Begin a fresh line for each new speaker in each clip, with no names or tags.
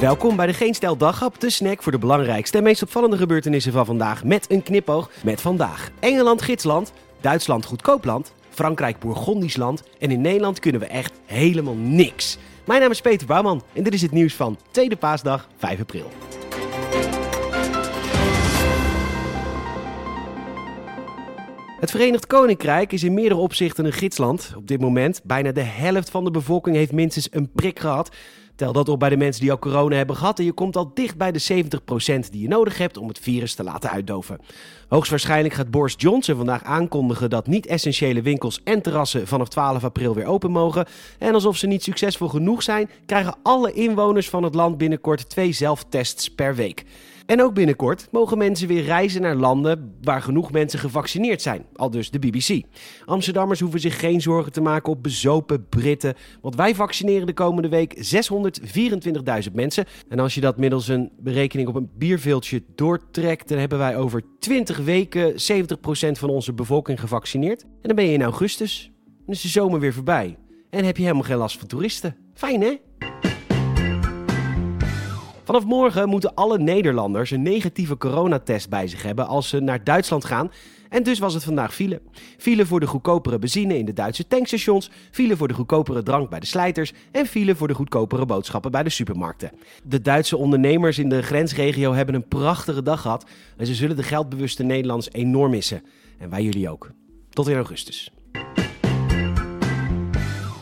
Welkom bij de Geen Stel Daghap, de snack voor de belangrijkste en meest opvallende gebeurtenissen van vandaag. Met een knipoog met vandaag. Engeland gidsland, Duitsland goedkoopland, Frankrijk Bourgondisch land en in Nederland kunnen we echt helemaal niks. Mijn naam is Peter Bouwman en dit is het nieuws van tweede paasdag 5 april. Het Verenigd Koninkrijk is in meerdere opzichten een gidsland. Op dit moment, bijna de helft van de bevolking heeft minstens een prik gehad. Tel dat op bij de mensen die al corona hebben gehad en je komt al dicht bij de 70% die je nodig hebt om het virus te laten uitdoven. Hoogstwaarschijnlijk gaat Boris Johnson vandaag aankondigen dat niet-essentiële winkels en terrassen vanaf 12 april weer open mogen. En alsof ze niet succesvol genoeg zijn, krijgen alle inwoners van het land binnenkort twee zelftests per week. En ook binnenkort mogen mensen weer reizen naar landen waar genoeg mensen gevaccineerd zijn, al dus de BBC. Amsterdammers hoeven zich geen zorgen te maken op bezopen Britten, want wij vaccineren de komende week 624.000 mensen. En als je dat middels een berekening op een bierveeltje doortrekt, dan hebben wij over 20 weken 70% van onze bevolking gevaccineerd. En dan ben je in augustus. Dan is de zomer weer voorbij. En heb je helemaal geen last van toeristen. Fijn hè? Vanaf morgen moeten alle Nederlanders een negatieve coronatest bij zich hebben als ze naar Duitsland gaan. En dus was het vandaag file. File voor de goedkopere benzine in de Duitse tankstations, file voor de goedkopere drank bij de slijters en file voor de goedkopere boodschappen bij de supermarkten. De Duitse ondernemers in de grensregio hebben een prachtige dag gehad en ze zullen de geldbewuste Nederlanders enorm missen. En wij jullie ook. Tot in augustus.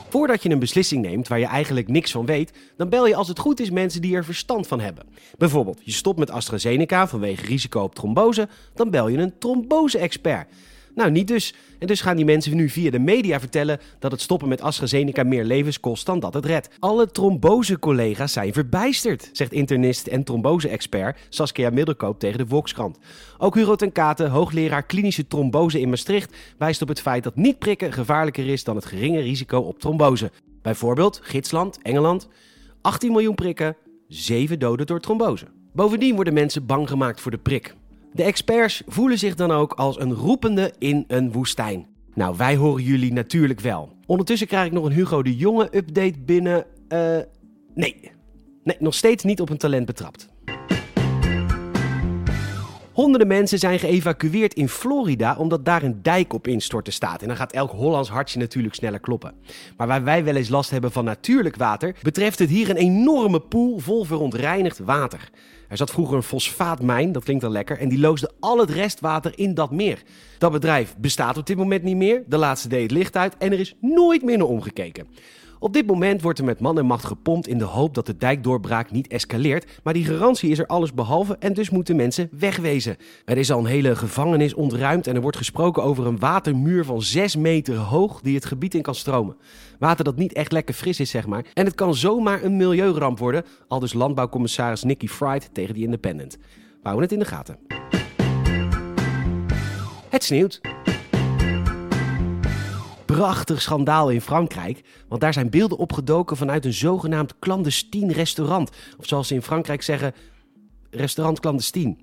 Voordat je een beslissing neemt waar je eigenlijk niks van weet, dan bel je als het goed is mensen die er verstand van hebben. Bijvoorbeeld, je stopt met AstraZeneca vanwege risico op trombose, dan bel je een trombose-expert. Nou, niet dus. En dus gaan die mensen nu via de media vertellen dat het stoppen met AstraZeneca meer levens kost dan dat het redt. Alle trombose-collega's zijn verbijsterd, zegt internist en trombose-expert Saskia Middelkoop tegen de Volkskrant. Ook Hugo ten Kate, hoogleraar klinische trombose in Maastricht, wijst op het feit dat niet prikken gevaarlijker is dan het geringe risico op trombose. Bijvoorbeeld Gidsland, Engeland, 18 miljoen prikken, 7 doden door trombose. Bovendien worden mensen bang gemaakt voor de prik. De experts voelen zich dan ook als een roepende in een woestijn. Nou, wij horen jullie natuurlijk wel. Ondertussen krijg ik nog een Hugo de Jonge update binnen. Eh, nee. Nee, nog steeds niet op een talent betrapt. Honderden mensen zijn geëvacueerd in Florida omdat daar een dijk op instorten staat. En dan gaat elk Hollands hartje natuurlijk sneller kloppen. Maar waar wij wel eens last hebben van natuurlijk water, betreft het hier een enorme pool vol verontreinigd water. Er zat vroeger een fosfaatmijn, dat klinkt al lekker, en die loosde al het restwater in dat meer. Dat bedrijf bestaat op dit moment niet meer, de laatste deed het licht uit en er is nooit meer naar omgekeken. Op dit moment wordt er met man en macht gepompt in de hoop dat de dijkdoorbraak niet escaleert. Maar die garantie is er alles behalve en dus moeten mensen wegwezen. Er is al een hele gevangenis ontruimd en er wordt gesproken over een watermuur van 6 meter hoog die het gebied in kan stromen. Water dat niet echt lekker fris is, zeg maar. En het kan zomaar een milieuramp worden, al dus landbouwcommissaris Nicky Fried tegen The Independent. Houden het in de gaten. Het sneeuwt prachtig schandaal in Frankrijk. Want daar zijn beelden opgedoken vanuit een zogenaamd clandestien restaurant. Of zoals ze in Frankrijk zeggen, restaurant clandestien.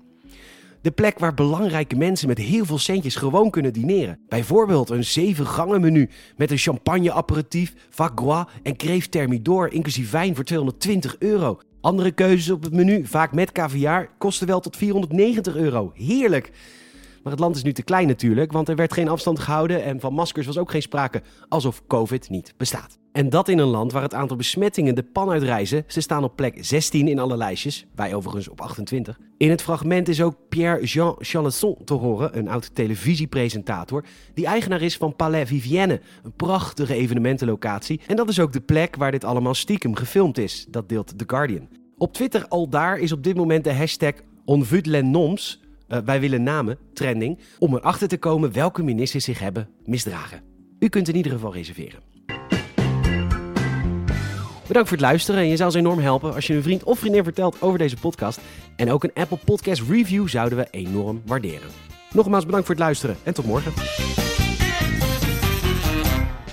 De plek waar belangrijke mensen met heel veel centjes gewoon kunnen dineren. Bijvoorbeeld een zeven gangen menu met een champagne aperitief, gras en kreeft thermidor inclusief wijn voor 220 euro. Andere keuzes op het menu, vaak met caviar, kosten wel tot 490 euro. Heerlijk! Maar het land is nu te klein natuurlijk, want er werd geen afstand gehouden en van maskers was ook geen sprake, alsof COVID niet bestaat. En dat in een land waar het aantal besmettingen de pan uitreizen. Ze staan op plek 16 in alle lijstjes, wij overigens op 28. In het fragment is ook Pierre-Jean Chalençon te horen, een oud televisiepresentator, die eigenaar is van Palais Vivienne, een prachtige evenementenlocatie. En dat is ook de plek waar dit allemaal stiekem gefilmd is, dat deelt The Guardian. Op Twitter al daar is op dit moment de hashtag OnVutLenNoms, uh, wij willen namen, trending, om erachter te komen welke ministers zich hebben misdragen. U kunt in ieder geval reserveren. Bedankt voor het luisteren en je zou ons enorm helpen als je een vriend of vriendin vertelt over deze podcast. En ook een Apple Podcast review zouden we enorm waarderen. Nogmaals bedankt voor het luisteren en tot morgen.